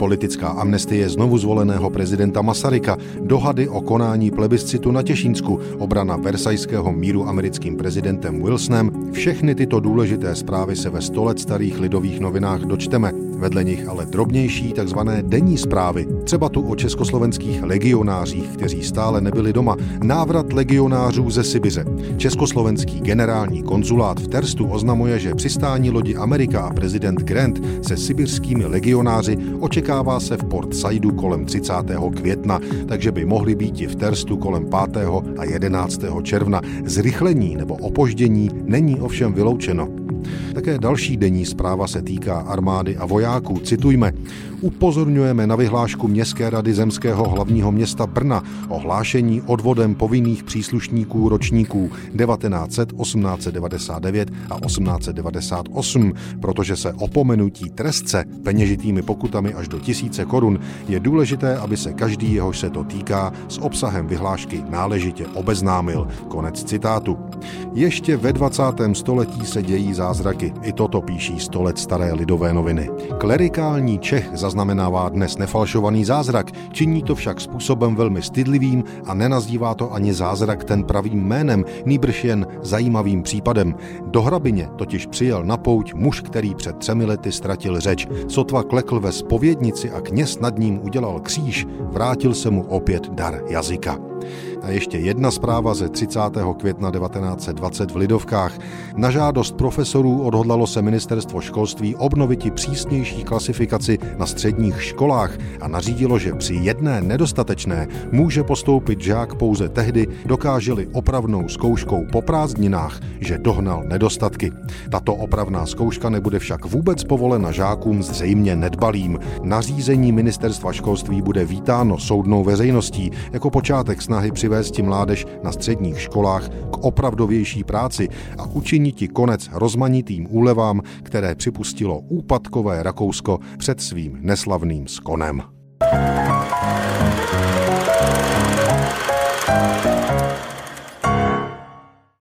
politická amnestie znovu zvoleného prezidenta Masaryka, dohady o konání plebiscitu na Těšínsku, obrana Versajského míru americkým prezidentem Wilsonem, všechny tyto důležité zprávy se ve 100 let starých lidových novinách dočteme. Vedle nich ale drobnější takzvané denní zprávy, třeba tu o československých legionářích, kteří stále nebyli doma, návrat legionářů ze Sibiře. Československý generální konzulát v Terstu oznamuje, že přistání lodi Amerika a prezident Grant se sibirskými legionáři očekává se v Port Saidu kolem 30. května, takže by mohli být i v Terstu kolem 5. a 11. června. Zrychlení nebo opoždění není ovšem vyloučeno. Také další denní zpráva se týká armády a vojáků. Citujme. Upozorňujeme na vyhlášku Městské rady zemského hlavního města Brna o hlášení odvodem povinných příslušníků ročníků 1900, 1899 a 1898, protože se opomenutí trestce peněžitými pokutami až do tisíce korun je důležité, aby se každý, jehož se to týká, s obsahem vyhlášky náležitě obeznámil. Konec citátu. Ještě ve 20. století se dějí zázraky. I toto píší 100 let staré lidové noviny. Klerikální Čech zaznamenává dnes nefalšovaný zázrak, činí to však způsobem velmi stydlivým a nenazývá to ani zázrak ten pravým jménem, nýbrž jen zajímavým případem. Do hrabině totiž přijel na pouť muž, který před třemi lety ztratil řeč. Sotva klekl ve spovědnici a kněz nad ním udělal kříž, vrátil se mu opět dar jazyka. A ještě jedna zpráva ze 30. května 1920 v Lidovkách. Na žádost profesorů odhodlalo se ministerstvo školství obnoviti přísnější klasifikaci na středních školách a nařídilo, že při jedné nedostatečné může postoupit žák pouze tehdy, dokáželi opravnou zkouškou po prázdninách, že dohnal nedostatky. Tato opravná zkouška nebude však vůbec povolena žákům zřejmě nedbalým. Nařízení ministerstva školství bude vítáno soudnou veřejností jako počátek snahy při přivést mládež na středních školách k opravdovější práci a učinit ti konec rozmanitým úlevám, které připustilo úpadkové Rakousko před svým neslavným skonem. thank you